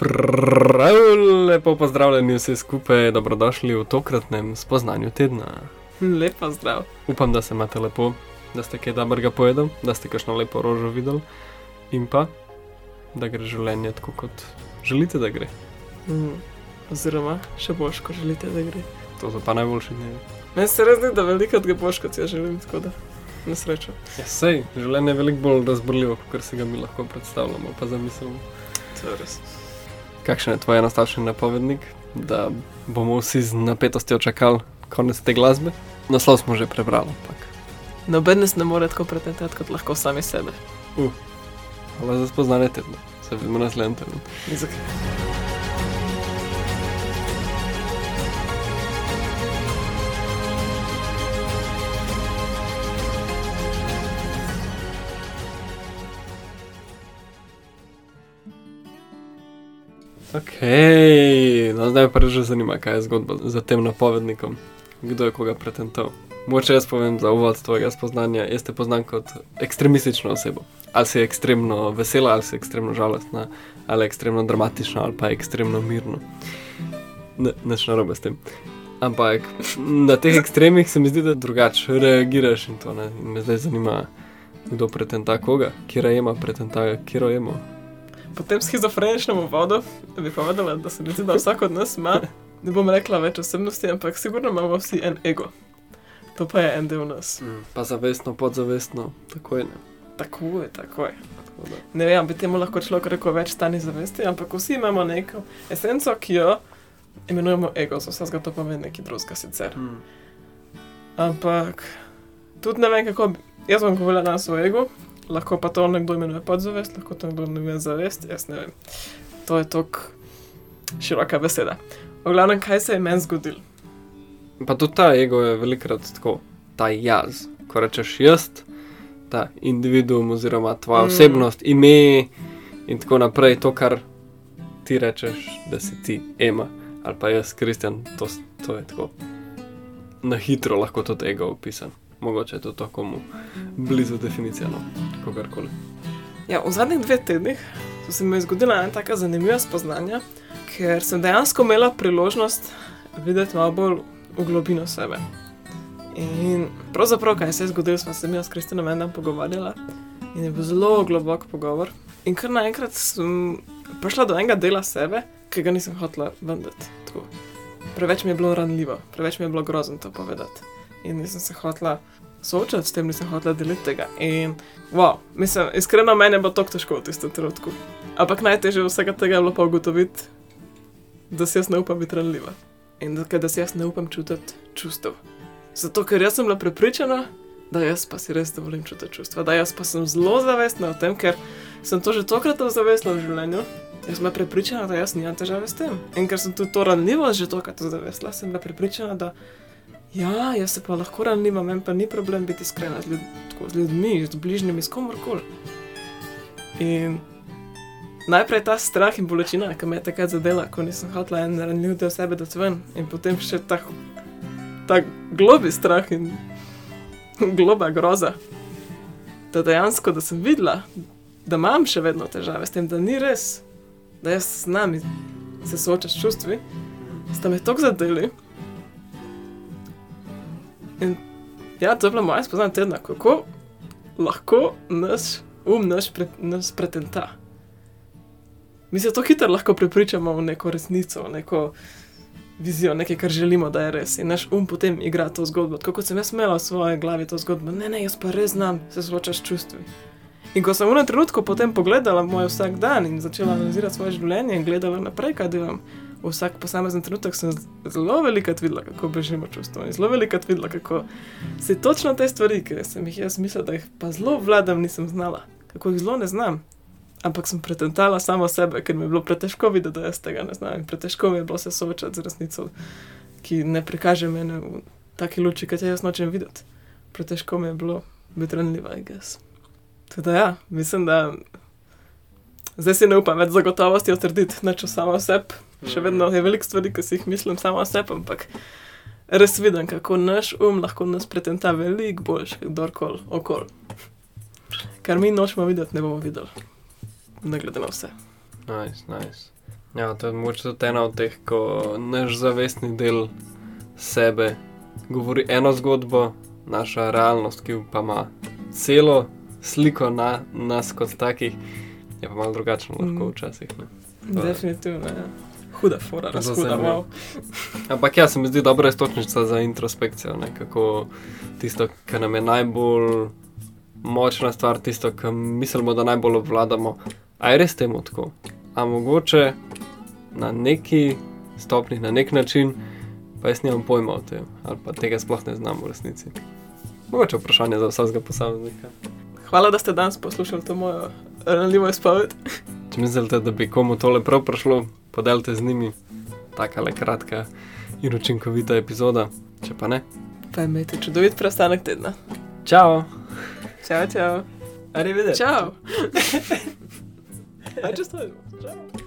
Prav lepo pozdravljeni vsi skupaj, dobrodošli v tokratnem spoznanju tedna. Lepo zdrav. Upam, da se imate lepo, da ste kaj dobrega pojedli, da ste kakšno lepo rožo videli in pa, da gre življenje tako, kot želite, da gre. Mm. Oziroma, še boš, ko želite, da gre. To so pa najboljši dnevi. Meni se res zdi, da veliko ga boš, kot jaz želim, tako da na srečo. Ja, sej, življenje je veliko bolj razborljivo, kot si ga mi lahko predstavljamo, pa zamislimo. To je res. Kakšen je tvoj enostavni napovednik, da bomo vsi z napetostjo čakali konec te glasbe? Naslov smo že prebrali, ampak. Noben nas ne more tako pretentati, kot lahko sami sebe. Hvala za spoznanje tedna. Se vidimo naslednji teden. Ni Ok, no zdaj pa že zanima, kaj je zgodba za tem napovednikom. Kdo je koga pretental? Moče jaz povem za uvod tvojega spoznanja. Jaz te poznam kot ekstremistično osebo. Ali si ekstremno vesela, ali si ekstremno žalostna, ali ekstremno dramatična, ali pa ekstremno mirno. Ne, neč narobe s tem. Ampak na teh ekstremih se mi zdi, da drugače reagiraš in to ne. In me zdaj zanima, kdo pretenta koga, kje ima pretenta, kje ima. Po tem schizofreničnem uvodu bi povedala, da se mi zdi, da vsak od nas ima, ne bom rekla več osebnosti, ampak sigurno imamo vsi en ego. To pa je en del nas. Mm, pa zavestno, podzavestno, tako je. Ne? Tako je, tako je. Tako da. Ne vem, bi temu lahko človek rekel več stani zavesti, ampak vsi imamo neko esenco, ki jo imenujemo ego, za vsega to pomeni nekaj drugega sicer. Mm. Ampak tudi ne vem, kako. Jaz bom govorila danes o egu, lahko pa to nekdo imenuje podzavest, lahko to nekdo imenuje zavest, jaz ne vem. To je tako široka beseda. V glavnem, kaj se je meni zgodilo? Pa tudi ta ego je velikrat tako, ta jaz. Ko rečeš jaz, ta individuum oziroma tvoja Mm. osebnost, ime in tako naprej, to, kar ti rečeš, da si ti, Ema ali pa jaz, Kristjan, to, to je tako. Na hitro lahko tudi ego opisan. Mogoče je to tako mu blizu definicija, no, kogarkoli. Ja, v zadnjih dveh tednih so se mi zgodila ena tako zanimiva spoznanja, ker sem dejansko imela priložnost videti malo bolj v globino sebe. In pravzaprav, kaj se je zgodilo, smo se mi s Kristinom en dan pogovarjala in je bil zelo globok pogovor. In kar naenkrat sem prišla do enega dela sebe, ki ga nisem hotela. Tako. Preveč mi je bilo ranljivo, preveč mi je bilo grozno to povedati. In nisem se hotela soočati s tem, nisem hotela deliti tega. In Wow, mislim, iskreno meni je bilo tako težko v tistem trenutku. Ampak najtežje vsega tega je bilo pa ugotoviti, da si jaz ne upam biti ranljiva in da, da si jaz ne upam čutiti čustev. Zato, ker jaz sem bila prepričana, da jaz pa si res dovolim čutiti čustva, da jaz pa sem zelo zavestna o tem, ker sem to že tokrat zavestna v življenju. Jaz sem bila prepričana, da jaz nimam težave s tem. In ker sem tudi to ranljivost že tokrat zavestla, sem bila prepričana, da ja, jaz se pa lahko ranljiva, meni pa ni problem biti iskrena z, ljud, tako, z ljudmi, z bližnjimi, s komorkoli. In najprej ta strah in bolečina, ki me je takrat zadela, ko nisem hotela en ranljiv del sebe dati ven, in potem še ta, ta globi strah in globa groza. Da dejansko, da sem videla, da imam še vedno težave s tem, da ni res, da jaz znam iz- se soočati s čustvi, sta me tako zadeli. In ja, to je bila moja spoznanja tedna, kako lahko naš um naš, pre, nas pretenta. Mi se to hitro lahko prepričamo v neko resnico, v neko vizijo, nekaj, kar želimo, da je res. In naš um potem igra to zgodbo. Tako kot sem jaz imela v svoji glavi to zgodbo, ne, ne, jaz pa res znam se soočati s čustvi. In ko sem v enem trenutku potem pogledala moj vsak dan in začela analizirati svoje življenje in gledala naprej, kaj delam, vsak posamezen trenutek sem zelo velikokrat videla, kako bežimo čustva in zelo velikokrat videla, kako se točno te stvari, ki sem jih jaz mislila, da jih pa zelo vladam, nisem znala, kako jih zelo ne znam. Ampak sem pretentala samo sebe, ker mi je bilo pretežko videti, da jaz tega ne znam. In pretežko mi je bilo se soočati z resnico, ki ne prikaže mene v taki luči, kot jo jaz nočem videti. Pretežko mi je bilo biti ranljiva, I guess. Teda ja, mislim, da zdaj si ne upam več zagotovosti trditi nič o samo sebi. Še vedno je veliko stvari, ki si jih mislim samo sebi, ampak res vidim, kako naš um lahko nas pretenta veliko boljš, kdorkoli okoli. Kar mi nočemo videti, ne bomo videli. Ne glede na vse. Nice, nice. Ja, to je mogoče tudi ena od teh, ko naš zavestni del sebe govori eno zgodbo, naša realnost, ki pa ima celo sliko na nas kot takih, je pa malo drugačno lahko Mhm. včasih. Ne? Definitivno, ja. Huda fora, razhuda, wow. Ampak ja, se mi zdi dobra istočnica za introspekcijo, ne? kako tisto, kar nam je najbolj močna stvar, tisto, kar mislimo, da najbolj obvladamo. A je res temu tako? A mogoče na neki stopni, na nek način, pa jaz nimam pojma o tem, ali pa tega sploh ne znam v resnici. Mogoče vprašanje za vsakega posameznika. Hvala, da ste danes poslušali to mojo ranljivo izpoved. Če mislite, da bi komu tole prav prišlo, podelite z njimi. Taka le kratka in učinkovita epizoda, če pa ne. Pa imejte čudovit preostanek tedna. Ciao! Čau, čau. Arrivederci! Čau. Čau.